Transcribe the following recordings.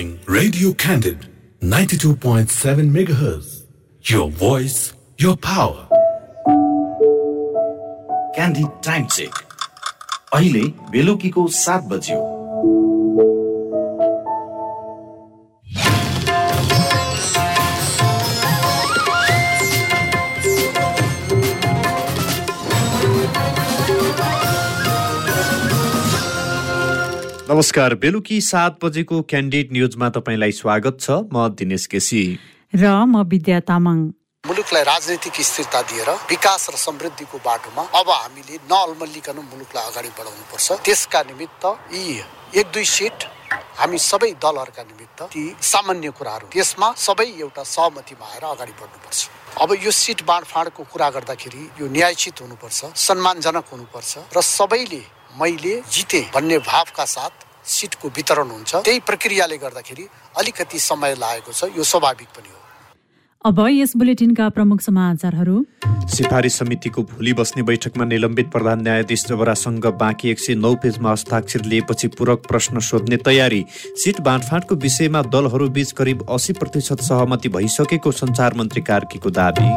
listening Radio Candid 92.7 megahertz. Your voice, your power. क्यान्डी time check अहिले बेलुकीको सात बज्यो नमस्कार बेलुकी सात बजेको क्यान्डिड न्युजमा तपाईँलाई स्वागत छ। म दिनेश केसी। र म विद्या तामाङ। मुलुकलाई राजनैतिक स्थिरता दिएर विकास र समृद्धिको बाटोमा अब हामीले नअल्मल्लिकन मुलुकलाई अगाडि बढाउनु पर्छ त्यसका निमित्त यी एक दुई सिट हामी सबै दलहरूका निमित्त ती सामान्य कुराहरू त्यसमा सबै एउटा सहमतिमा आएर अगाडि बढ्नुपर्छ। अब यो सिट बाँडफाँडको कुरा गर्दाखेरि यो न्यायचित हुनुपर्छ सम्मानजनक हुनुपर्छ र सबैले मैले जिते भन्ने भावका साथ सिटको वितरण हुन्छ। त्यही प्रक्रियाले गर्दाखेरि अलिकति समय लागेको छ। यो स्वाभाविक पनि हो। अब यस बुलेटिनका प्रमुख समाचारहरू। सिफारिस समितिको भोलि बस्ने बैठकमा निलम्बित प्रधान न्यायाधीश जबरासँग बाँकी एक सय नौ पेजमा हस्ताक्षर लिएपछि पूरक प्रश्न सोध्ने तयारी। सिट बाँडफाँडको विषयमा दलहरू बीच करिब अस्सी प्रतिशत सहमति भइसकेको सञ्चार मन्त्री कार्कीको दावी।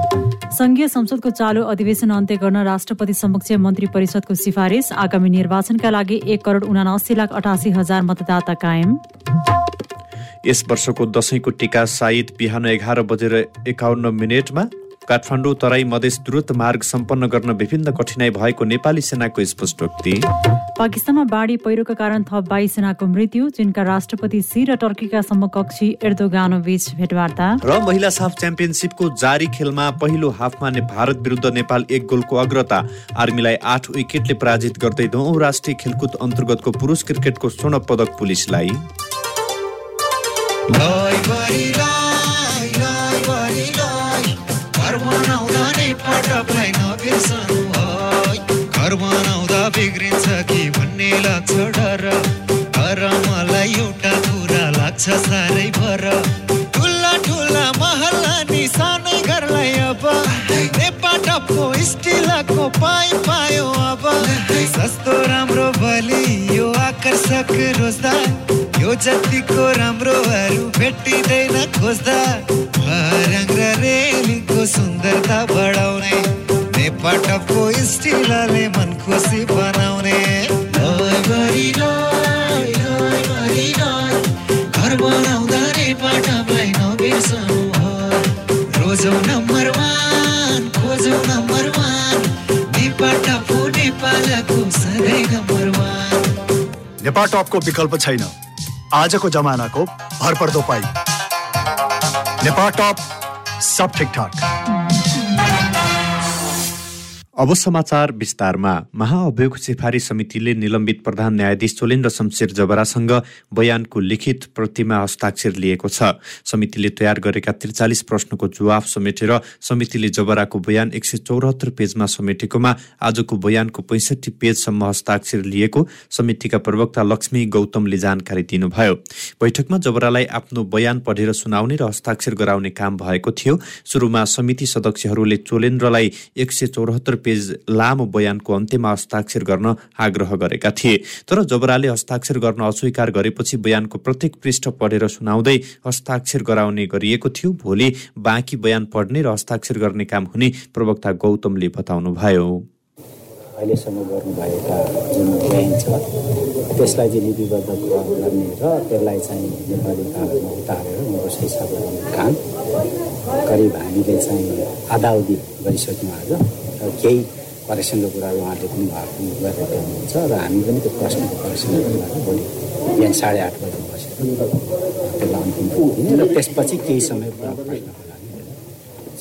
संघीय संसदको चालु अधिवेशन अन्त्य गर्न राष्ट्रपति समक्ष मन्त्री परिषदको सिफारिस। आगामी निर्वाचनका लागि एक करोड उनासी लाख अठासी हजार मतदाता कायम। यस वर्षको दसैँको टिका सायद बिहान एघार बजेर एकाउन्न मिनटमा काठमाडौँ तराई मधेस द्रुत मार्ग सम्पन्न गर्न विभिन्न कठिनाई भएको नेपाली सेनाको स्पष्टोक्ति पाकिस्तानमा बाढी पहिरोका कारण थप बाइस सेनाको मृत्यु चीनका राष्ट्रपति सी र टर्कीका समकक्षी एर्दोगानो बीच भेटवार्ता। र महिला साफ च्याम्पियनसिपको जारी खेलमा पहिलो हाफमा ने भारत विरुद्ध नेपाल एक गोलको अग्रता आर्मीलाई आठ विकेटले पराजित गर्दै नौ राष्ट्रिय खेलकुद अन्तर्गतको पुरुष क्रिकेटको स्वर्ण पदक पुलिसलाई। घर बनाउँदा बिग्रिन्छ कि भन्ने लाग्छ डर तर मलाई एउटा कुरा लाग्छ साह्रै भर ठुला ठुला महल्ला नि सानै घरलाई अब नेपाटपको स्टिलको पाइ पायो अब सस्तो राम्रो बलि यो आकर्षक रोजगार जतिको राम्रोहरू भेटिँदैन खोज्दा रङ र रेलीको सुन्दरता बढाउने नेपाटको स्टिलले मन खुसी बनाउने। घर बनाउँदा नबिर्सनु। रोजौ नम्बर वान खोजौ नम्बर वान नेपाटको नेपालको सधैँ नम्बर वान नेपाटपको विकल्प छैन आजको जमानाको भरपर्दो पाइ नेपाटप सब ठिकठाक। अब समाचार विस्तारमा महाअभियोग सिफारिस समितिले निलम्बित प्रधान न्यायाधीश चोलेन्द्र शमशेर जबरासँग बयानको लिखित प्रतिमा हस्ताक्षर लिएको छ। समितिले तयार गरेका त्रिचालिस प्रश्नको जवाफ समेटेर समितिले जबराको बयान एक सय चौरात्तर पेजमा समेटेकोमा आजको बयानको पैँसठी पेजसम्म हस्ताक्षर लिएको समितिका प्रवक्ता लक्ष्मी गौतमले जानकारी दिनुभयो। बैठकमा जबरालाई आफ्नो बयान पढेर सुनाउने र हस्ताक्षर गराउने काम भएको थियो। सुरुमा समिति सदस्यहरूले चोलेन्द्रलाई एक सय चौरात्तर पेज लामो बयानको अन्त्यमा हस्ताक्षर गर्न आग्रह गरेका थिए। तर जबराले हस्ताक्षर गर्न अस्वीकार गरेपछि बयानको प्रत्येक पृष्ठ पढेर सुनाउँदै हस्ताक्षर गराउने गरिएको थियो भोलि बाँकी बयान पढ्ने र हस्ताक्षर गर्ने काम हुने प्रवक्ता गौतमले बताउनुभयो। अहिलेसम्म गर्नुभएका जुन बयान छ त्यसलाई चाहिँ लिपिबद्ध गर्ने र त्यसलाई चाहिँ नेपाली कागजमा उतारेर हिसाब गर्ने काम करिब हामीले चाहिँ आधा गरिसक्यौँ आज। केही करेक्सनको कुराहरू उहाँले पनि भएको गरिरहेको हुनुहुन्छ र हामी पनि त्यो प्रश्नको करेक्सनको कुराहरू भोलि बिहान साढे आठ बजी बसेर त्यसलाई अन्तिम दिने र त्यसपछि केही समय प्रश्नको लागि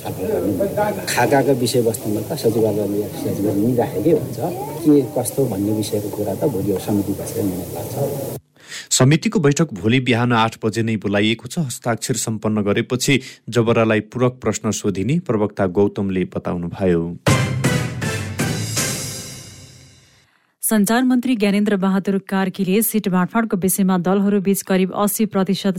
छलफल विषयवस्तुमा त सचिवालयले सचिवालय मिलिराखेकै हुन्छ। के कस्तो भन्ने विषयको कुरा त भोलि समिति बसेर निर्णय लाग्छ समितिको बैठक भोलि बिहान आठ बजे नै बोलाइएको छ। हस्ताक्षर सम्पन्न गरेपछि जबरालाई पूरक प्रश्न सोधिने प्रवक्ता गौतमले बताउनुभयो। सञ्चार मन्त्री ज्ञानेन्द्र बहादुर कार्कीले सिट बाँडफाँडको विषयमा दलहरू बीच करिब अस्सी प्रतिशत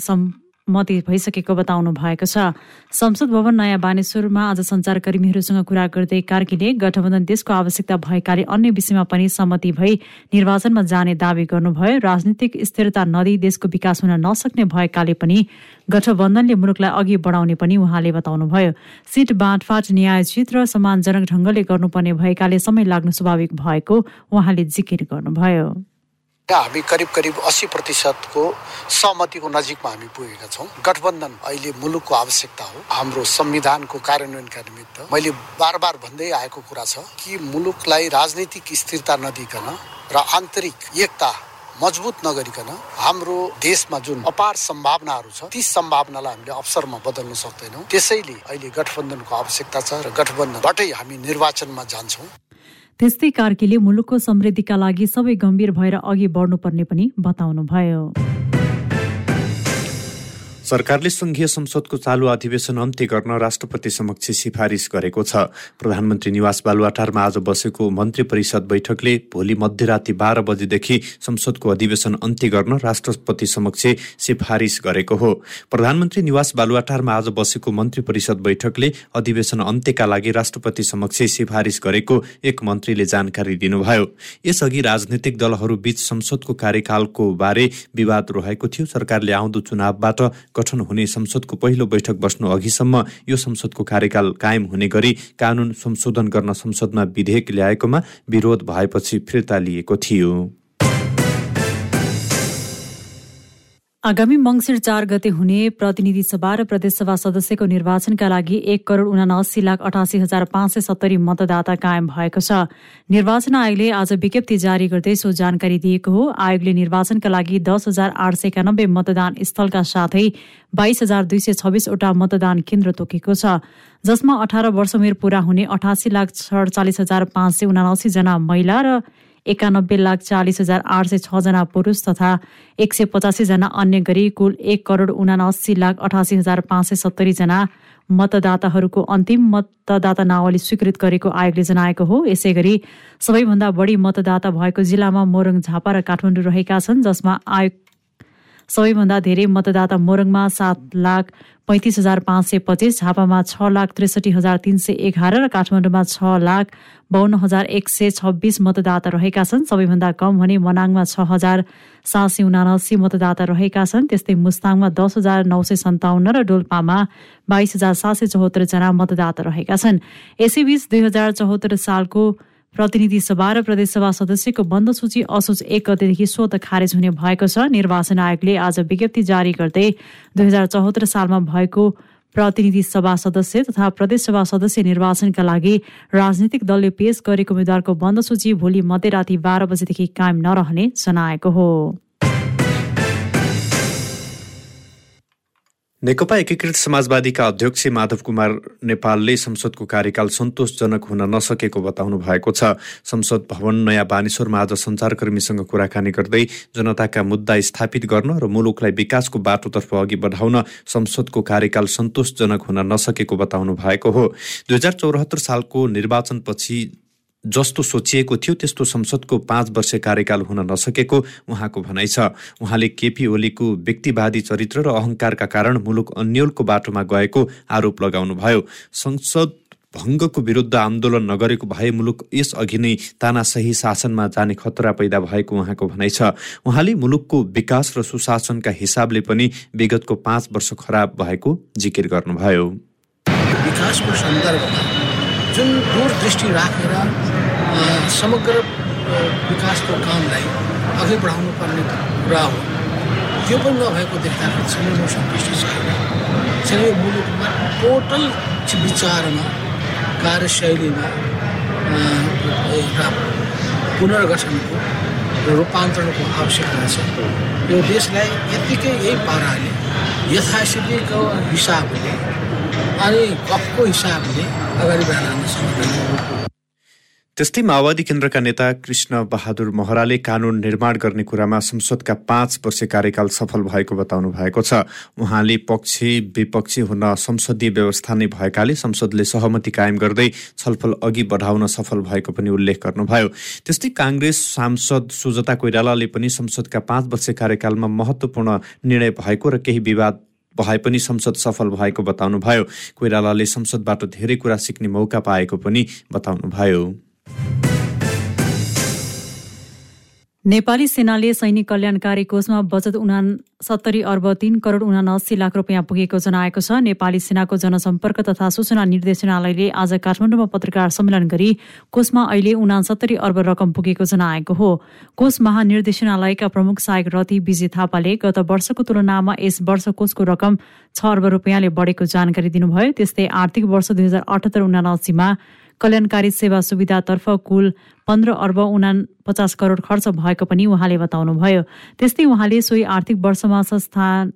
मती भइसकेको बताउनु भएको छ। संसद भवन नयाँ बानेश्वरमा आज सञ्चारकर्मीहरूसँग कुरा गर्दै कार्कीले गठबन्धन देशको आवश्यकता भएकाले अन्य विषयमा पनि सहमति भई निर्वाचनमा जाने दावी गर्नुभयो। राजनीतिक स्थिरता नदी देशको विकास हुन नसक्ने भएकाले पनि गठबन्धनले मुलुकलाई अघि बढाउने पनि उहाँले बताउनुभयो। सिट बाँडफाँट न्यायोचित र सम्मानजनक ढङ्गले गर्नुपर्ने भएकाले समय लाग्नु स्वाभाविक भएको उहाँले जिकिर गर्नुभयो। हामी करिब करिब अस्सी प्रतिशतको सहमतिको नजिकमा हामी पुगेका छौँ। गठबन्धन अहिले मुलुकको आवश्यकता हो। हाम्रो संविधानको कार्यान्वयनका निमित्त मैले बार बार भन्दै आएको कुरा छ कि मुलुकलाई राजनीतिक स्थिरता नदिकन र आन्तरिक एकता मजबुत नगरिकन हाम्रो देशमा जुन अपार सम्भावनाहरू छ ती सम्भावनालाई हामीले अवसरमा बदल्न सक्दैनौँ। त्यसैले अहिले गठबन्धनको आवश्यकता छ र गठबन्धनबाटै हामी निर्वाचनमा जान्छौँ। त्यस्तै कार्कीले मुलुकको समृद्धिका लागि सबै गम्भीर भएर अघि बढ्नुपर्ने पनि बताउनुभयो। सरकारले संघीय संसदको चालु अधिवेशन अन्त्य गर्न राष्ट्रपति समक्ष सिफारिस गरेको छ। प्रधानमन्त्री निवास बालुवाटारमा आज बसेको मन्त्री परिषद बैठकले भोलि मध्यराति बाह्र बजेदेखि संसदको अधिवेशन अन्त्य गर्न राष्ट्रपति समक्ष सिफारिस गरेको हो। प्रधानमन्त्री निवास बालुवाटारमा आज बसेको मन्त्री परिषद बैठकले अधिवेशन अन्त्यका लागि राष्ट्रपति समक्ष सिफारिस गरेको एक मन्त्रीले जानकारी दिनुभयो। यसअघि राजनैतिक दलहरू बीच संसदको कार्यकालको बारे विवाद रहेको थियो। सरकारले आउँदो चुनावबाट गठन हुने संसदको पहिलो बैठक बस्नु अघिसम्म यो संसदको कार्यकाल कायम हुने गरी कानून संशोधन गर्न संसदमा विधेयक ल्याएकोमा विरोध भएपछि फिर्ता लिएको थियो। आगामी मङ्सिर चार गते हुने प्रतिनिधि सभा र प्रदेशसभा सदस्यको निर्वाचनका लागि एक करोड उनासी लाख अठासी हजार पाँच सय सत्तरी मतदाता कायम भएको छ। निर्वाचन आयोगले आज विज्ञप्ति जारी गर्दै सो जानकारी दिएको हो। आयोगले निर्वाचनका लागि दस हजार आठ सय एकानब्बे मतदान स्थलका साथै बाइस हजार दुई सय छब्बिसवटा मतदान केन्द्र तोकेको छ। जसमा अठार वर्ष उमेर पूरा हुने अठासी लाख सडचालिस हजार पाँच सय उनासी जना महिला र एकानब्बे लाख चालिस हजार आठ सय छजना पुरुष तथा एक सय पचासीजना अन्य गरी कुल एक करोड उनासी लाख अठासी हजार पाँच सय सत्तरीजना मतदाताहरूको अन्तिम मतदाता नावली स्वीकृत गरेको आयोगले जनाएको हो। यसै गरी सबैभन्दा बढी मतदाता भएको जिल्लामा मोरङ झापा र काठमाडौँ रहेका छन् जसमा आयोग सबैभन्दा धेरै मतदाता मोरङमा सात लाख पैँतिस हजार पाँच सय पच्चिस झापामा छ लाख त्रिसठी हजार तिन सय एघार र काठमाडौँमा छ लाख बाहन्न हजार एक सय छब्बिस मतदाता रहेका छन्। सबैभन्दा कम भने मनाङमा छ हजार सात सय उनासी मतदाता रहेका छन्। त्यस्तै मुस्ताङमा दस हजार नौ सय सन्ताउन्न र डोल्पामा बाइस हजार सात सय चौहत्तरजना मतदाता रहेका छन्। यसैबीच दुई हजार चौहत्तर सालको प्रतिनिधि सभा र प्रदेशसभा सदस्यको बन्द सूची असोज एक गतेदेखि स्वत खारेज हुने भएको छ। निर्वाचन आयोगले आज विज्ञप्ति जारी गर्दै दुई हजार चौहत्तर सालमा भएको प्रतिनिधि सभा सदस्य तथा प्रदेशसभा सदस्य निर्वाचनका लागि राजनीतिक दलले पेश गरेको उम्मेद्वारको बन्द सूची भोलि मध्यराति बाह्र बजेदेखि कायम नरहने जनाएको हो। नेकपा एकीकृत समाजवादीका अध्यक्ष माधव कुमार नेपालले संसदको कार्यकाल सन्तोषजनक हुन नसकेको बताउनु भएको छ। संसद भवन नयाँ बानेश्वरमा आज सञ्चारकर्मीसँग कुराकानी गर्दै जनताका मुद्दा स्थापित गर्न र मुलुकलाई विकासको बाटोतर्फ अघि बढाउन संसदको कार्यकाल सन्तोषजनक हुन नसकेको बताउनु भएको हो। दुई हजार चौरात्तर सालको निर्वाचनपछि जस्तो सोचिएको थियो त्यस्तो संसदको पाँच वर्ष कार्यकाल हुन नसकेको उहाँको भनाइ छ। उहाँले केपी ओलीको व्यक्तिवादी चरित्र र अहङ्कारका कारण मुलुक अन्यलको बाटोमा गएको आरोप लगाउनुभयो। संसद भङ्गको विरुद्ध आन्दोलन नगरेको भए मुलुक यसअघि नै तानासही शासनमा जाने खतरा पैदा भएको उहाँको भनाइ छ। उहाँले मुलुकको विकास र सुशासनका हिसाबले पनि विगतको पाँच वर्ष खराब भएको जिकिर गर्नुभयो। विकासको सन्दर्भमा जुन दूरदृष्टि राखेर समग्र विकासको कामलाई अघि बढाउनु पर्ने कुरा हो। त्यो पनि नभएको देख्दाखेरि चाहिँ म सन्तुष्ट छैन। चाहिँ मुलुकमा टोटल विचारमा कार्यशैलीमा एउटा पुनर्गठनको रूपान्तरणको आवश्यकता छ। यो देशलाई यत्तिकै यही पाराले यथास्थितिको हिसाबले अनि गफको हिसाबले अगाडि बढाउन सक्दैन त्यस्तै माओवादी केन्द्रका नेता कृष्ण बहादुर महराले कानून निर्माण गर्ने कुरामा संसदका पाँच वर्ष कार्यकाल सफल भएको बताउनु भएको छ उहाँले पक्षी विपक्षी हुन संसदीय व्यवस्था नै भएकाले संसदले सहमति कायम गर्दै छलफल अघि बढाउन सफल भएको पनि उल्लेख गर्नुभयो त्यस्तै काङ्ग्रेस सांसद सुजता कोइरालाले पनि संसदका पाँच वर्ष कार्यकालमा महत्वपूर्ण निर्णय भएको र केही विवाद भए पनि संसद सफल भएको बताउनुभयो। कोइरालाले संसदबाट धेरै कुरा सिक्ने मौका पाएको पनि बताउनुभयो। नेपाली सेनाले सैनिक कल्याणकारी कोषमा बचत उना सत्तरी अर्ब तीन करोड उनासी लाख रुपियाँ पुगेको जनाएको छ। नेपाली सेनाको जनसम्पर्क तथा सूचना निर्देशनालयले आज काठमाडौँमा पत्रकार सम्मेलन गरी कोषमा अहिले उनासत्तरी अर्ब रकम पुगेको जनाएको हो। कोष महानिर्देशनालयका प्रमुख सहायक रति विजय थापाले गत वर्षको तुलनामा यस वर्ष कोषको रकम छ अर्ब रुपियाँले बढेको जानकारी दिनुभयो। त्यस्तै आर्थिक वर्ष दुई हजार अठहत्तर उनासीमा कल्याणकारी सेवा सुविधातर्फ कुल पन्ध्र अर्ब उना पचास करोड खर्च भएको पनि उहाँले बताउनुभयो। त्यस्तै उहाँले सोही आर्थिक वर्षमा संस्थान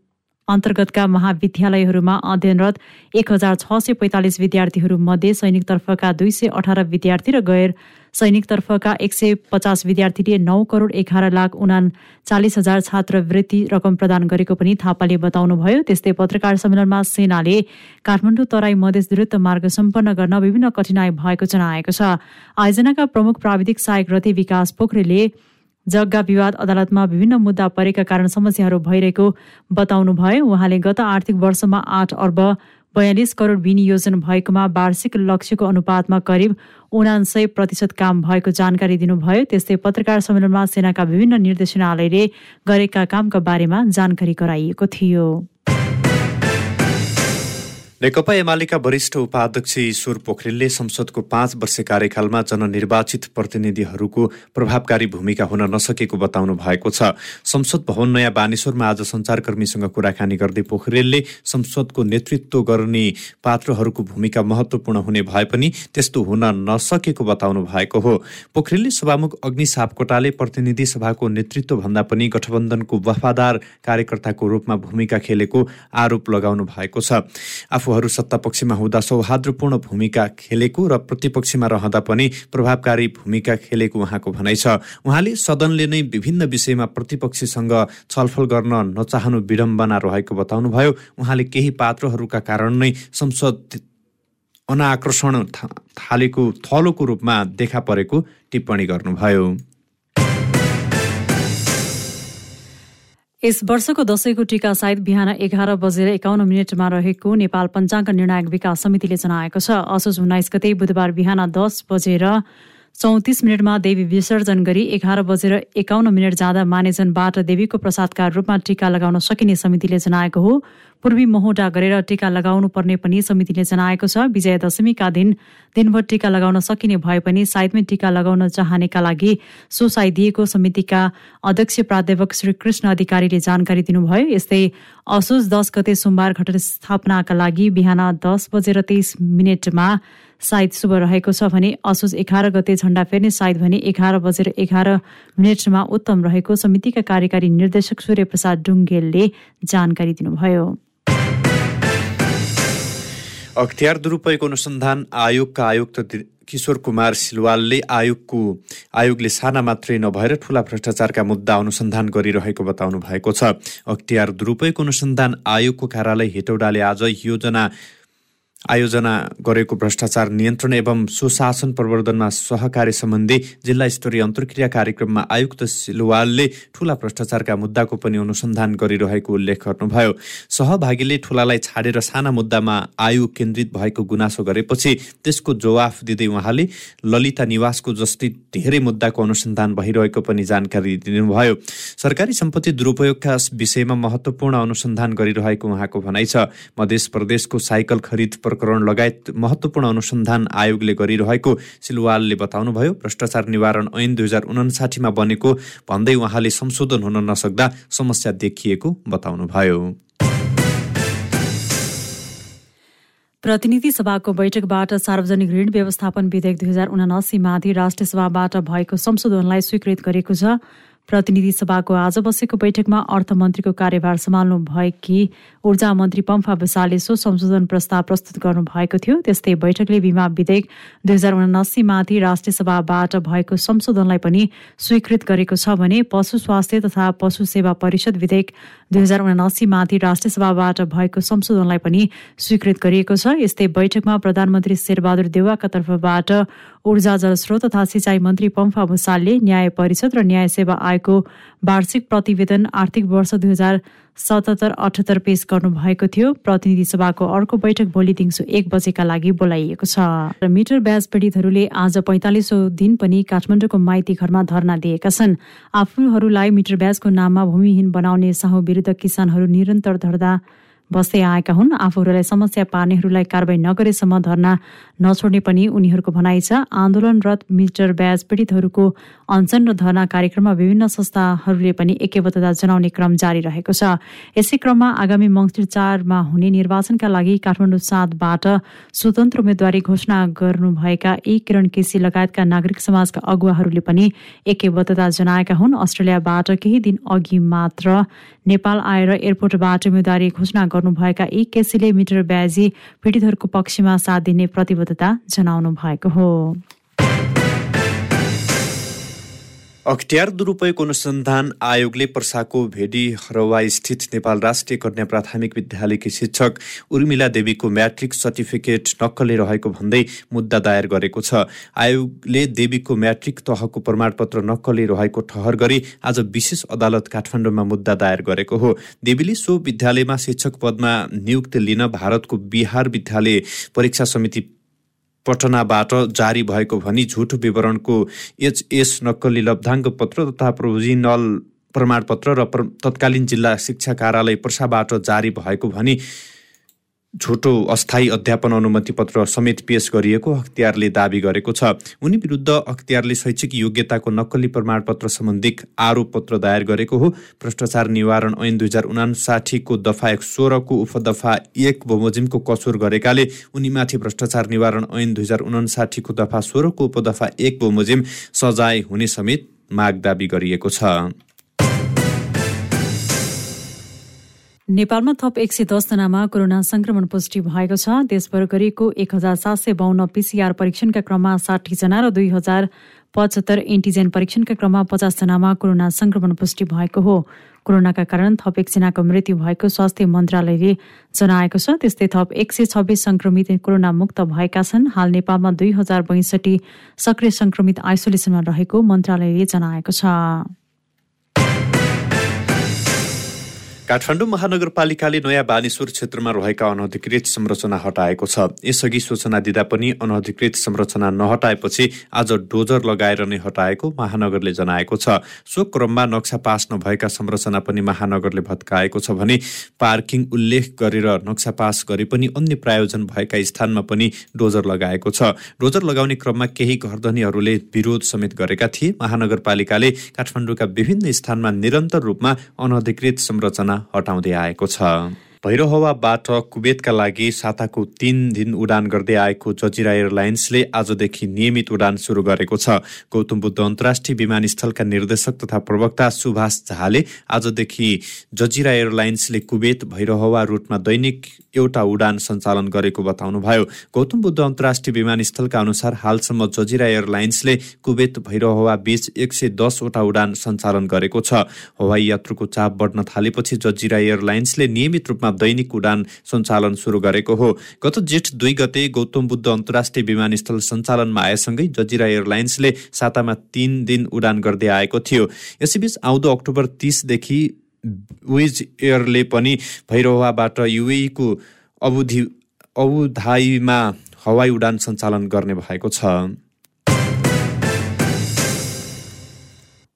अन्तर्गतका महाविद्यालयहरूमा अध्ययनरत एक हजार छ सय पैँतालिस विद्यार्थीहरूमध्ये सैनिकतर्फका दुई सय अठार विद्यार्थी र गैर सैनिकतर्फका एक सय पचास विद्यार्थीले नौ करोड एघार लाख उना चालिस हजार छात्रवृत्ति रकम प्रदान गरेको पनि थापाले बताउनुभयो। त्यस्तै पत्रकार सम्मेलनमा सेनाले काठमाडौँ तराई मधेस द्रुत मार्ग सम्पन्न गर्न विभिन्न कठिनाई भएको जनाएको छ। आयोजनाका प्रमुख प्राविधिक सहायक रथी विकास पोखरेलले जग्गा विवाद अदालतमा विभिन्न मुद्दा परेका कारण समस्याहरू भइरहेको बताउनुभयो। उहाँले गत आर्थिक वर्षमा आठ अर्ब बयालिस करोड विनियोजन भएकोमा वार्षिक लक्ष्यको अनुपातमा करिब उनासय प्रतिशत काम भएको जानकारी दिनुभयो। त्यस्तै पत्रकार सम्मेलनमा सेनाका विभिन्न निर्देशनालयले गरेका कामका बारेमा जानकारी गराइएको थियो। नेकपा एमालेका वरिष्ठ उपाध्यक्ष ईश्वर पोखरेलले संसदको पाँच वर्ष कार्यकालमा जननिर्वाचित प्रतिनिधिहरूको प्रभावकारी भूमिका हुन नसकेको बताउनु भएको छ। संसद भवन नयाँ बानेश्वरमा आज सञ्चारकर्मीसँग कुराकानी गर्दै पोखरेलले संसदको नेतृत्व गर्ने पात्रहरूको भूमिका महत्त्वपूर्ण हुने भए पनि त्यस्तो हुन नसकेको बताउनु भएको हो। पोखरेलले सभामुख अग्नि सापकोटाले प्रतिनिधि सभाको नेतृत्वभन्दा पनि गठबन्धनको वफादार कार्यकर्ताको रूपमा भूमिका खेलेको आरोप लगाउनु भएको छ। आफूहरू सत्तापक्षमा हुँदा सौहार्दपूर्ण भूमिका खेलेको र प्रतिपक्षमा रहँदा पनि प्रभावकारी भूमिका खेलेको उहाँको भनाइ छ। उहाँले सदनले नै विभिन्न विषयमा प्रतिपक्षीसँग छलफल गर्न नचाहनु विडम्बना रहेको बताउनुभयो। उहाँले केही पात्रहरूका कारण नै संसद अनाकर्षण थालेको थलोको रूपमा देखा परेको टिप्पणी गर्नुभयो। यस वर्षको दशैंको टीका सायद बिहान एघार बजेर एकाउन्न मिनटमा रहेको नेपाल पञ्चाङ्ग निर्णायक विकास समितिले जनाएको छ। असोज उन्नाइस गते बुधबार बिहान दस बजेर चौतिस मिनटमा देवी विसर्जन गरी एघार बजेर एकाउन्न मिनट जाँदा मानेजनबाट देवीको प्रसादका रूपमा टीका लगाउन सकिने समितिले जनाएको हो। पूर्वी महोडा गरेर टीका लगाउनु पर्ने पनि समितिले जनाएको छ। विजया दशमीका दिन दिनभर टीका लगाउन सकिने भए पनि साइदमै टीका लगाउन चाहनेका लागि सोसाइ दिएको समितिका अध्यक्ष प्राध्यापक श्री कृष्ण अधिकारीले जानकारी दिनुभयो। यस्तै असोज दस गते सोमबार घटना स्थापनाका लागि बिहान दस बजेर तेइस मिनटमा सायद शुभ रहेको छ भने असोज एघार गते झण्डा फेर्ने सायद भने एघार बजेर एघार मिनटमा उत्तम रहेको समितिका कार्यकारी निर्देशक सूर्य प्रसाद डुङ्गेलले जानकारी दिनुभयो। अख्तियार दुरुपयोग अनुसन्धान आयोगका आयुक्त किशोर कुमार सिलवालले आयोगको आयोगले साना मात्रै नभएर ठूला भ्रष्टाचारका मुद्दा अनुसन्धान गरिरहेको बताउनु भएको छ अख्तियार दुरुपयोग अनुसन्धान आयोगको कार्यालय हेटौडाले आज योजना आयोजना गरेको भ्रष्टाचार नियन्त्रण एवं सुशासन प्रवर्धनमा सहकारी सम्बन्धी जिल्ला स्तरीय अन्तर्क्रिया कार्यक्रममा आयुक्त सिलवालले ठूला भ्रष्टाचारका मुद्दाको पनि अनुसन्धान गरिरहेको उल्लेख गर्नुभयो। सहभागीले ठूलालाई छाडेर साना मुद्दामा आयु केन्द्रित भएको गुनासो गरेपछि त्यसको जवाफ दिँदै उहाँले ललिता निवासको जस्तै धेरै मुद्दाको अनुसन्धान भइरहेको पनि जानकारी दिनुभयो। सरकारी सम्पत्ति दुरुपयोगका विषयमा महत्त्वपूर्ण अनुसन्धान गरिरहेको उहाँको भनाइ छ। मध्य प्रदेशको साइकल खरिद प्रकरण लगायत महत्त्वपूर्ण अनुसन्धान आयोगले गरिरहेको सिलवालले बताउनुभयो भ्रष्टाचार निवारण ऐन दुई हजार उनासाठीमा बनेको भन्दै उहाँले संशोधन हुन नसक्दा समस्या देखिएको बताउनुभयो। प्रतिनिधि सभाको बैठकबाट सार्वजनिक ऋण व्यवस्थापन विधेयक दुई हजार उनासीमाथि राष्ट्रिय सभाबाट भएको संशोधनलाई स्वीकृत गरेको छ। प्रतिनिधि सभाको आज बसेको बैठकमा अर्थमन्त्रीको कार्यभार सम्हाल्नु भएकी ऊर्जा मन्त्री पम्फा विशालले सो संशोधन प्रस्ताव प्रस्तुत गर्नु भएको थियो। त्यस्तै बैठकले बिमा विधेयक दुई हजार उनासीमाथि राष्ट्रिय सभाबाट भएको संशोधनलाई पनि स्वीकृत गरेको छ भने पशु स्वास्थ्य तथा पशु सेवा परिषद विधेयक दुई हजार उनासीमाथि राष्ट्रिय सभाबाट भएको संशोधनलाई पनि स्वीकृत गरिएको छ। यस्तै बैठकमा प्रधानमन्त्री शेरबहादुर देवाका तर्फबाट ऊर्जा जलस्रोत तथा सिंचाई मन्त्री पम्फा भूषालले न्याय परिषद र न्याय सेवा मन्त्रालयको वार्षिक प्रतिवेदन आर्थिक वर्ष दुई हजार सतहत्तर अठहत्तर पेश गर्नुभएको थियो। प्रतिनिधि सभाको अर्को बैठक भोलि दिउँसो एक बजेका लागि बोलाइएको छ। र मिटर ब्याज पीडितहरूले आज पैँतालिसौँ दिन पनि काठमाडौँको माइती घरमा धरना दिएका छन्। आफूहरूलाई मिटर ब्याजको नाममा भूमिहीन बनाउने साहु विरुद्ध किसानहरू निरन्तर धर्दा बस्दै आएका हुन्। आफूहरूलाई समस्या पार्नेहरूलाई कारवाही नगरेसम्म धर्ना नछोड्ने पनि उनीहरूको भनाइ छ। आन्दोलनरत मिटर ब्याज पीडितहरूको अनसन र धरना कार्यक्रममा विभिन्न संस्थाहरूले पनि एकबद्धता जनाउने क्रम जारी रहेको छ। यसै क्रममा आगामी मङ्सिर चारमा हुने निर्वाचनका लागि काठमाडौँ सातबाट स्वतन्त्र उम्मेद्वारी घोषणा गर्नुभएका ई किरण केसी लगायतका नागरिक समाजका अगुवाहरूले पनि एकबद्धता जनाएका हुन्। अस्ट्रेलियाबाट केही दिन अघि मात्र नेपाल आएर एयरपोर्टबाट उम्मेद्वारी घोषणा गर्नुभएका ई केसीले मिटर ब्याजी पीडितहरूको पक्षमा साथ दिने प्रतिबद्धता जनाउनु भएको हो। अख्तियार दुरुपयोग अनुसन्धान आयोगले पर्साको भेडी हरवा स्थित नेपाल राष्ट्रिय कन्या प्राथमिक विद्यालयकी शिक्षक उर्मिला देवीको म्याट्रिक सर्टिफिकेट नक्कले रहेको भन्दै मुद्दा दायर गरेको छ। आयोगले देवीको म्याट्रिक तहको प्रमाणपत्र नक्कले रहेको ठहर गरी आज विशेष अदालत काठमाडौँमा मुद्दा दायर गरेको हो। देवीले सो विद्यालयमा शिक्षक पदमा नियुक्ति लिन भारतको बिहार विद्यालय परीक्षा समिति पटनाबाट जारी भएको भनी झुटो विवरणको एचएस नक्कली लब्धाङ्क पत्र तथा प्रोभिजनल प्रमाणपत्र र तत्कालीन जिल्ला शिक्षा कार्यालय पर्साबाट जारी भएको भनी झुटो अस्थायी अध्यापन अनुमति पत्र समेत पेश गरिएको अख्तियारले दावी गरेको छ। उनी विरुद्ध अख्तियारले शैक्षिक योग्यताको नक्कली प्रमाणपत्र सम्बन्धी आरोप पत्र दायर गरेको हो। भ्रष्टाचार निवारण ऐन दुई हजार उनासाठीको दफा एक सोह्रको उपदफा एक बमोजिमको कसुर गरेकाले उनीमाथि भ्रष्टाचार निवारण ऐन दुई हजार उनासाठीको दफा सोह्रको उपदफा एक बमोजिम सजाय हुने समेत माग दावी गरिएको छ। नेपालमा थप एक सय दसजनामा कोरोना संक्रमण पुष्टि भएको छ। देशभर गरिएको एक हजार सात सय बाहन्न पिसिआर परीक्षणका क्रममा साठीजना र दुई हजार पचहत्तर एन्टिजेन परीक्षणका क्रममा पचासजनामा कोरोना संक्रमण पुष्टि भएको हो। कोरोनाका कारण थप एकजनाको मृत्यु भएको स्वास्थ्य मन्त्रालयले जनाएको छ। त्यस्तै थप एक सय छब्बिस संक्रमित कोरोना मुक्त भएका छन्। हाल नेपालमा दुई हजार बैसठी सक्रिय संक्रमित आइसोलेसनमा रहेको मन्त्रालयले जनाएको छ। काठमाडौँ महानगरपालिकाले नयाँ बानेश्वर क्षेत्रमा रहेका अनधिकृत संरचना हटाएको छ। यसअघि सूचना दिँदा पनि अनधिकृत संरचना नहटाएपछि आज डोजर लगाएर नै हटाएको महानगरले जनाएको छ। सो क्रममा नक्सा पास नभएका संरचना पनि महानगरले भत्काएको छ भने पार्किङ उल्लेख गरेर नक्सा पास गरे पनि अन्य प्रायोजन भएका स्थानमा पनि डोजर लगाएको छ। डोजर लगाउने क्रममा केही घरधनीहरूले विरोध समेत गरेका थिए। महानगरपालिकाले काठमाडौँका विभिन्न स्थानमा निरन्तर रूपमा अनधिकृत संरचना हटाउँदै आएको छ। भैरहवाबाट कुवेतका लागि साताको तीन दिन उडान गर्दै आएको जजिरा एयरलाइन्सले आजदेखि नियमित उडान सुरु गरेको छ। गौतम बुद्ध अन्तर्राष्ट्रिय विमानस्थलका निर्देशक तथा प्रवक्ता सुभाष झाले आजदेखि जजिरा एयरलाइन्सले कुवेत भैरहवा रुटमा दैनिक एउटा उडान सञ्चालन गरेको बताउनुभयो। गौतम बुद्ध अन्तर्राष्ट्रिय विमानस्थलका अनुसार हालसम्म जजिरा एयरलाइन्सले कुवेत भैरहवा बीच एक सय दसवटा उडान सञ्चालन गरेको छ। हवाई यात्रुको चाप बढ्न थालेपछि जजिरा एयरलाइन्सले नियमित रूपमा दैनिक उडान सञ्चालन सुरु गरेको हो। गत जेठ दुई गते गौतम बुद्ध अन्तर्राष्ट्रिय विमानस्थल सञ्चालनमा आएसँगै जजिरा एयरलाइन्सले सातामा तीन दिन उडान गर्दै आएको थियो। यसैबीच आउँदो अक्टोबर तिसदेखि विज एयरले पनि भैरवाबाट युएको अबुधि अबुधाईमा हवाई उडान सञ्चालन गर्ने भएको छ।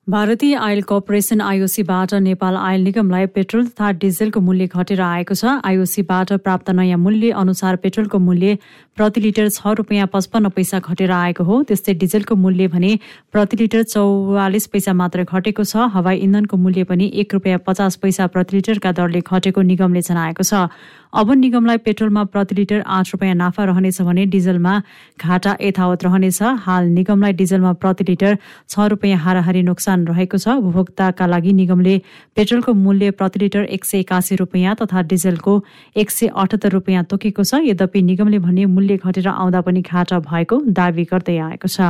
भारतीय आयल कर्पोरेसन आइओसीबाट नेपाल आयल निगमलाई पेट्रोल तथा डिजेलको मूल्य घटेर आएको छ। आइओसीबाट प्राप्त नयाँ मूल्य अनुसार पेट्रोलको मूल्य प्रति लिटर छ रुपियाँ पचपन्न पैसा घटेर आएको हो। त्यस्तै डिजेलको मूल्य भने प्रति लिटर चौवालिस पैसा मात्र घटेको छ। हवाई इन्धनको मूल्य पनि एक रुपियाँ पचास पैसा प्रति लिटरका दरले घटेको निगमले जनाएको छ। अब निगमलाई पेट्रोलमा प्रति लिटर आठ रुपियाँ नाफा रहनेछ भने डिजलमा घाटा यथावत रहनेछ। हाल निगमलाई डिजलमा प्रति लिटर छ रुपियाँ हाराहारी नोक्सान रहेको छ। उपभोक्ताका लागि निगमले पेट्रोलको मूल्य प्रति लिटर एक सय एकासी रुपियाँ तथा डिजलको एक सय अठहत्तर रुपियाँ तोकेको छ। यद्यपि निगमले भने मूल्य घटेर आउँदा पनि घाटा भएको दावी गर्दै आएको छ।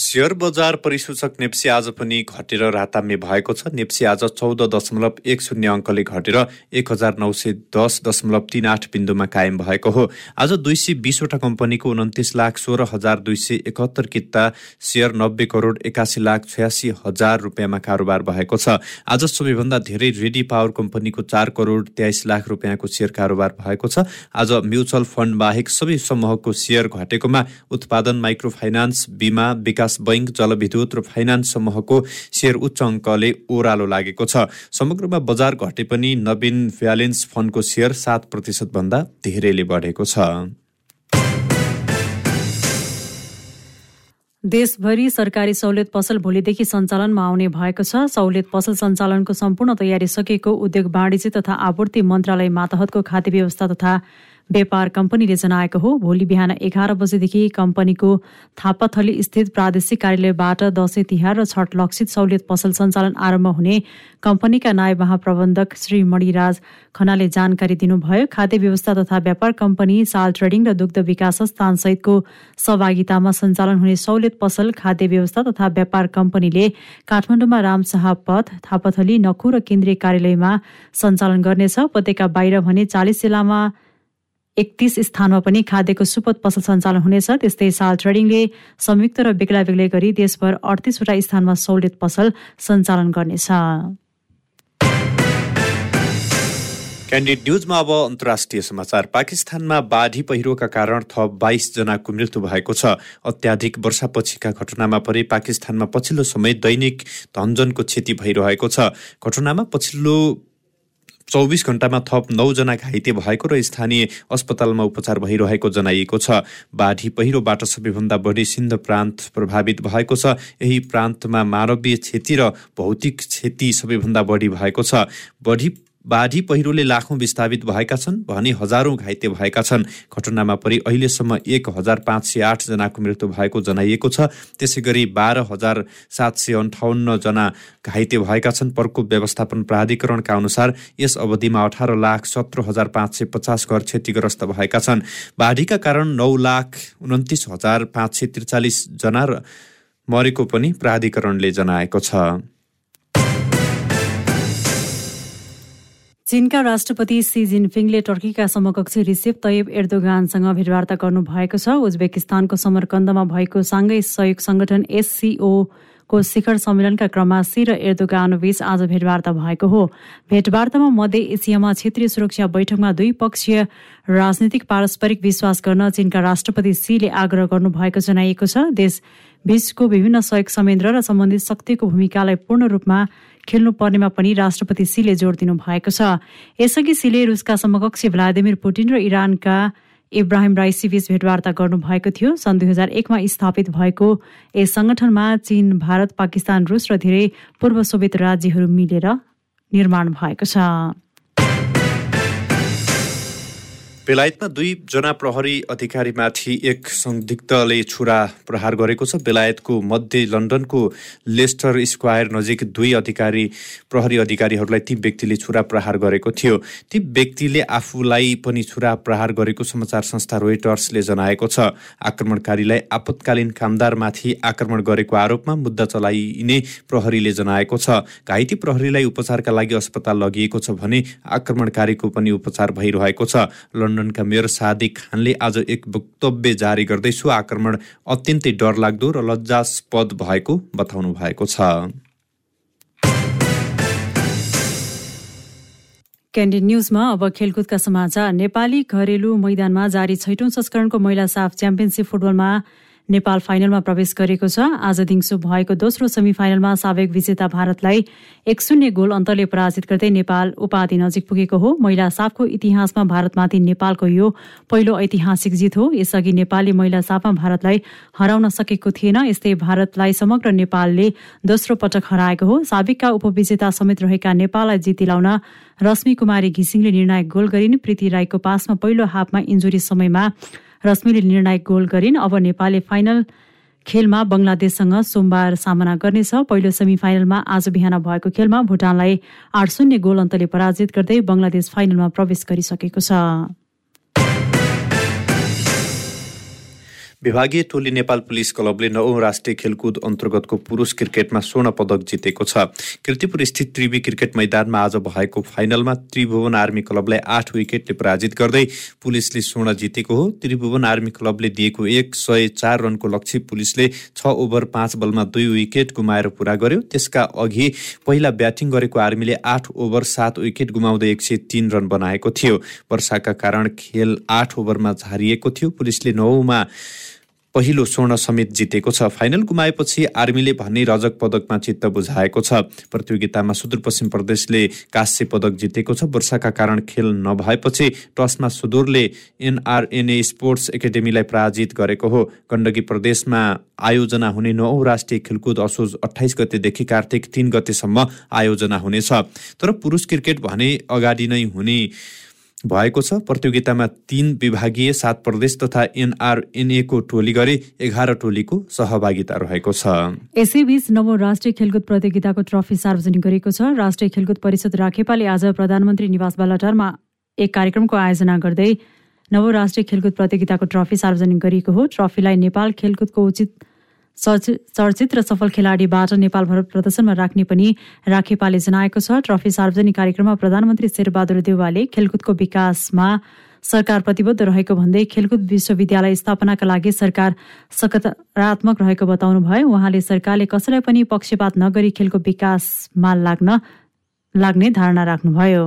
सेयर बजार परिसूचक नेप्सी आज पनि घटेर रातामे भएको छ। नेप्सी आज चौध दशमलव एक शून्य अङ्कले घटेर एक हजार नौ सय दस दशमलव तिन आठ बिन्दुमा कायम भएको हो। आज दुई सय बिसवटा कम्पनीको उन्तिस लाख सोह्र हजार दुई सय एकहत्तर किता सेयर नब्बे करोड एकासी लाख छयासी हजार रुपियाँमा कारोबार भएको छ। आज सबैभन्दा धेरै रेडी पावर कम्पनीको चार करोड तेइस लाख रुपियाँको सेयर कारोबार भएको छ। आज म्युचुअल फन्ड बाहेक सबै समूहको सेयर घटेकोमा उत्पादन माइक्रो फाइनान्स बिमा विकास विकास बैङ्क जलविद्युत र फाइनान्स समूहको सेयर उच्च अङ्कले ओह्रालो लागेको छ। समग्रमा बजार घटे पनि नवीन भ्यालेन्स फन्डको सेयर सात प्रतिशतभन्दा धेरैले बढेको छ। देशभरि सरकारी सहुलियत पसल भोलिदेखि सञ्चालनमा आउने भएको छ। सहुलियत पसल सञ्चालनको सम्पूर्ण तयारी सकिएको उद्योग वाणिज्य तथा आपूर्ति मन्त्रालय मातहतको खाद्य व्यवस्था तथा व्यापार कम्पनीले जनाएको हो। भोलि बिहान एघार बजेदेखि कम्पनीको थापाथली स्थित प्रादेशिक कार्यालयबाट दशैं तिहार र छठ लक्षित सहुलियत पसल सञ्चालन आरम्भ हुने कम्पनीका नायब महाप्रबन्धक श्री मणिराज खनाले जानकारी दिनुभयो। खाद्य व्यवस्था तथा व्यापार कम्पनी साल ट्रेडिङ र दुग्ध विकास संस्थान सहितको सहभागितामा सञ्चालन हुने सहुलियत पसल खाद्य व्यवस्था तथा व्यापार कम्पनीले काठमाडौँमा रामशाह पथ थापाथली नखु र केन्द्रीय कार्यालयमा सञ्चालन गर्नेछ। उपत्यका बाहिर भने चालिस जिल्लामा एकतिस स्थानमा पनि खाद्यको सुपथ पसल सञ्चालन हुनेछ। त्यस्तै साल ट्रेडिङले संयुक्त र बेग्ला बेग्लै गरी देशभर अडतिसवटा स्थानमा सहुलियत पसल सञ्चालन गर्नेछ। क्यान्डिड न्युजमा अब अन्तर्राष्ट्रिय समाचार। पाकिस्तानमा बाढी पहिरोका कारण थप बाइस जनाको मृत्यु भएको छ। अत्याधिक वर्षापछिका घटनामा परे पाकिस्तानमा पछिल्लो समय दैनिक धनजनको क्षति भइरहेको छ। घटनामा पछिल्लो चौबिस घण्टामा थप नौजना घाइते भएको र स्थानीय अस्पतालमा उपचार भइरहेको जनाइएको छ। बाढी पहिरोबाट सबैभन्दा बढी सिन्ध प्रान्त प्रभावित भएको छ। यही प्रान्तमा मानवीय क्षति र भौतिक क्षति सबैभन्दा बढी भएको छ। बढी बाढी पहिरोले लाखौँ विस्थापित भएका छन् भने हजारौँ घाइते भएका छन्। घटनामा परि अहिलेसम्म एक हजार पाँच सय आठजनाको मृत्यु भएको जनाइएको छ। त्यसै गरी बाह्र हजार सात सय अन्ठाउन्नजना घाइते भएका छन्। प्रकोप व्यवस्थापन प्राधिकरणका अनुसार यस अवधिमा अठार लाख सत्र हजार पाँच सय पचास घर क्षतिग्रस्त भएका छन्। बाढीका कारण नौ लाख उन्तिस हजार पाँच सय त्रिचालिसजना मरेको पनि प्राधिकरणले जनाएको छ। चीनका राष्ट्रपति सी जिनफिङले टर्कीका समकक्षी रिसेप तयब एर्दोगानसँग भेटवार्ता गर्नुभएको छ। उज्बेकिस्तानको समरकन्दमा भएको साङ्घाई सहयोग संगठन एससिओ को शिखर सम्मेलनका क्रममा सी र एर्दोगानबीच आज भेटवार्ता भएको हो। भेटवार्तामा मध्य एसियामा क्षेत्रीय सुरक्षा बैठकमा दुई पक्षीय राजनीतिक पारस्परिक विश्वास गर्न चीनका राष्ट्रपति सीले आग्रह गर्नुभएको जनाइएको छ। देश बीचको विभिन्न सहयोग संयन्त्र र सम्बन्धित शक्तिको भूमिकालाई पूर्ण रूपमा खेल्नुपर्नेमा पनि राष्ट्रपति सीले जोड दिनु भएको छ। यसअघि सीले रुसका समकक्षी भ्लादिमिर पुटिन र इरानका इब्राहिम राइसीबीच भेटवार्ता गर्नुभएको थियो। सन् दुई हजार एकमा स्थापित भएको यस संगठनमा चीन भारत पाकिस्तान रुस र धेरै पूर्व सोभियत राज्यहरू मिलेर निर्माण भएको छ। बेलायतमा दुईजना प्रहरी अधिकारीमाथि एक संदिग्धले छुरा प्रहार गरेको छ। बेलायतको मध्य लन्डनको लेस्टर स्क्वायर नजिक दुई अधिकारी प्रहरी अधिकारीहरूलाई ती व्यक्तिले छुरा प्रहार गरेको थियो। ती व्यक्तिले आफूलाई पनि छुरा प्रहार गरेको समाचार संस्था रोइटर्सले जनाएको छ। आक्रमणकारीलाई आपतकालीन कामदारमाथि आक्रमण गरेको आरोपमा मुद्दा चलाइने प्रहरीले जनाएको छ। घाइते प्रहरीलाई उपचारका लागि अस्पताल लगिएको छ भने आक्रमणकारीको पनि उपचार भइरहेको छ। लन्डन लन्डनका मेयर सादिक खानले आज एक वक्तव्य जारी गर्दै सो आक्रमण अत्यन्तै डरलाग्दो र लज्जास्पद भएको बताउनु भएको छ। क्यान्डिड न्युजमा अब खेलकुदका समाचार। नेपाली घरेलु मैदानमा जारी छैटौं संस्करणको महिला साफ च्याम्पियनसिप फुटबलमा नेपाल फाइनलमा प्रवेश गरेको छ। आज दिउँसो भएको दोस्रो सेमी फाइनलमा सावेक विजेता भारतलाई एक शून्य गोल अन्तरले पराजित गर्दै नेपाल उपाधि नजिक पुगेको हो। महिला साफको इतिहासमा भारतमाथि नेपालको यो पहिलो ऐतिहासिक जित हो। यसअघि नेपालले महिला साफमा भारतलाई हराउन सकेको थिएन। यस्तै भारतलाई समग्र नेपालले दोस्रो पटक हराएको हो। साबिकका उपविजेता समेत रहेका नेपाललाई जित दिलाउन रश्मि कुमारी घिसिङले निर्णायक गोल गरिन्। प्रीति राईको पासमा पहिलो हाफमा इन्जुरी समयमा रश्मिले निर्णायक गोल गरिन्। अब नेपालले फाइनल खेलमा बङ्गलादेशसँग सोमबार सामना गर्नेछ। पहिलो सेमी फाइनलमा आज बिहान भएको खेलमा भुटानलाई आठ शून्य गोल अन्तले पराजित गर्दै बङ्गलादेश फाइनलमा प्रवेश गरिसकेको छ। विभागीय टोली नेपाल पुलिस क्लबले नवौं राष्ट्रिय खेलकुद अन्तर्गतको पुरुष क्रिकेटमा स्वर्ण पदक जितेको छ। किर्तिपुर स्थित त्रिवी क्रिकेट मैदानमा आज भएको फाइनलमा त्रिभुवन आर्मी क्लबलाई आठ विकेटले पराजित गर्दै पुलिसले स्वर्ण जितेको हो। त्रिभुवन आर्मी क्लबले दिएको एक सय चार रनको लक्ष्य पुलिसले छ ओभर पाँच बलमा दुई विकेट गुमाएर पुरा गर्यो। त्यसका अघि पहिला ब्याटिङ गरेको आर्मीले आठ ओभर सात विकेट गुमाउँदै एक सय तीन रन बनाएको थियो। वर्षाका कारण खेल आठ ओभरमा झारिएको थियो। पुलिसले नौमा पहिलो स्वर्ण समेत जितेको छ। फाइनल गुमाएपछि आर्मीले भने रजक पदकमा चित्त बुझाएको छ। प्रतियोगितामा सुदूरपश्चिम प्रदेशले काश्य पदक जितेको छ। वर्षाका कारण खेल नभएपछि टसमा सुदूरले एनआरएनए स्पोर्ट्स एकाडेमीलाई पराजित गरेको हो। गण्डकी प्रदेशमा आयोजना हुने नौ राष्ट्रिय खेलकुद असोज अठाइस गतेदेखि कार्तिक तिन गतेसम्म आयोजना हुनेछ। तर पुरुष क्रिकेट भने अगाडि नै हुने भएको छ। प्रतियोगितामा तीन विभागीय सात प्रदेश तथा एनआरएनएको टोली गरी एघार टोलीको सहभागिता रहेको छ। यसैबीच नवौं राष्ट्रिय खेलकुद प्रतियोगिताको ट्रफी सार्वजनिक गरेको छ। राष्ट्रिय खेलकुद परिषद राखेपाले आज प्रधानमन्त्री निवास बालाटारमा एक कार्यक्रमको आयोजना गर्दै नवौं राष्ट्रिय खेलकुद प्रतियोगिताको ट्रफी सार्वजनिक गरिएको हो। ट्रफीलाई नेपाल खेलकुदको उचित चर्चित र सफल खेलाडीबाट नेपालभर प्रदर्शनमा राख्ने पनि राखेपाले जनाएको छ। ट्रफी सार्वजनिक कार्यक्रममा प्रधानमन्त्री शेरबहादुर देवालले खेलकुदको विकासमा सरकार प्रतिबद्ध रहेको भन्दै खेलकुद विश्वविद्यालय स्थापनाका लागि सरकार सकारात्मक रहेको बताउनु भयो उहाँले सरकारले कसैलाई पनि पक्षपात नगरी खेलको विकासमा लाग्न लाग्ने धारणा राख्नुभयो।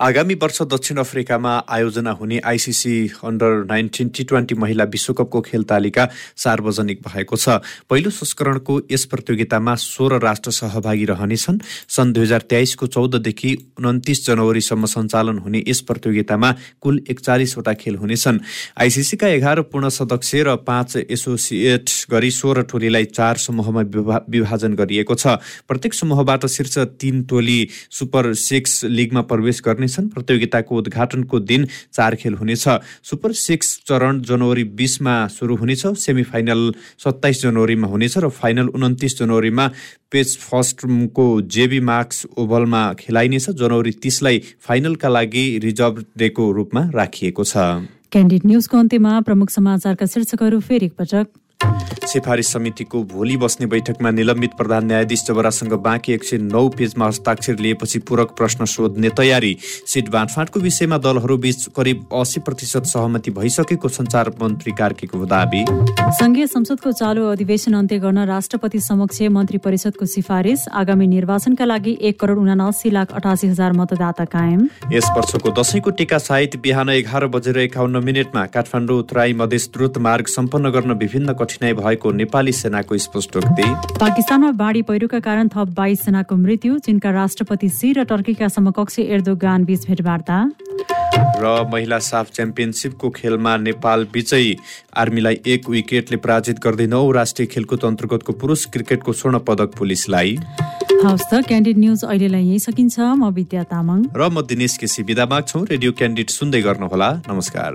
आगामी वर्ष दक्षिण अफ्रिकामा आयोजना हुने ICC under nineteen T twenty महिला विश्वकपको खेल तालिका सार्वजनिक भएको छ। पहिलो संस्करणको यस प्रतियोगितामा सोह्र राष्ट्र सहभागी रहनेछन्। सन् दुई हजार तेइसको चौधदेखि उन्तिस जनवरीसम्म सञ्चालन हुने यस प्रतियोगितामा कुल एकचालिसवटा खेल हुनेछन्। आइसिसीका एघार पूर्ण सदस्य र पाँच एसोसिएट गरी सोह्र टोलीलाई चार समूहमा विभाजन गरिएको छ। प्रत्येक समूहबाट शीर्ष तीन टोली सुपर सिक्स लिगमा प्रवेश गर्ने गर्नेछन्। प्रतियोगिताको उद्घाटनको दिन चार खेल हुनेछ। सुपर सिक्स चरण जनवरी बिसमा सुरु हुनेछ। सेमी फाइनल सत्ताइस जनवरीमा हुनेछ र फाइनल उन्तिस जनवरीमा पेज फर्स्टको जेबी मार्क्स ओभलमा खेलाइनेछ। जनवरी तिसलाई फाइनलका लागि रिजर्भ डेको रूपमा राखिएको छ। क्यान्डिड न्युजको अन्त्यमा प्रमुख समाचारका शीर्षकहरू फेरि एकपटक। सिफारिस समितिको भोलि बस्ने बैठकमा निलम्बित प्रधान न्यायाधीश जबरासँग बाँकी एक सय नौ पेजमा हस्ताक्षर लिएपछि पूरक प्रश्न सोध्ने तयारी। सिट बाँडफाँटको विषयमा दलहरू बीच करिब अस्सी प्रतिशत सहमति भइसकेको संचार मन्त्री कार्कीको दावी। संघीय संसदको चालु अधिवेशन अन्त्य गर्न राष्ट्रपति समक्ष मन्त्री परिषदको सिफारिस। आगामी निर्वाचनका लागि एक करोड उनासी लाख अठासी हजार मतदाता कायम। यस वर्षको दशैंको टीका साहित्य बिहान एघार बजेर एकाउन्न मिनटमा काठमाडौँ उत्तराई मधेस द्रुत मार्ग सम्पन्न गर्न विभिन्न कठिनाई भएको नेपाली सेनाको स्पष्टोक्ति। पाकिस्तानमा बाढी पहिरोका कारण थप बाइस जनाको मृत्यु चीनका राष्ट्रपति सी र टर्कीका समकक्ष एर्दोगान बीच भेटवार्ता। र महिला साफ च्याम्पियनसिपको खेलमा नेपाल विजयी आर्मीलाई एक विकेटले पराजित गर्दै नौ राष्ट्रिय खेलकुद अन्तर्गतको पुरुष क्रिकेटको स्वर्ण पदक पुलिसलाई। हवस् त क्यान्डिड न्युज अहिलेलाई यही सकिन्छ। म विद्या तामाङ। र म दिनेश केसी विदा माग्छौँ। रेडियो क्यान्डिड सुन्दै गर्नुहोला। नमस्कार।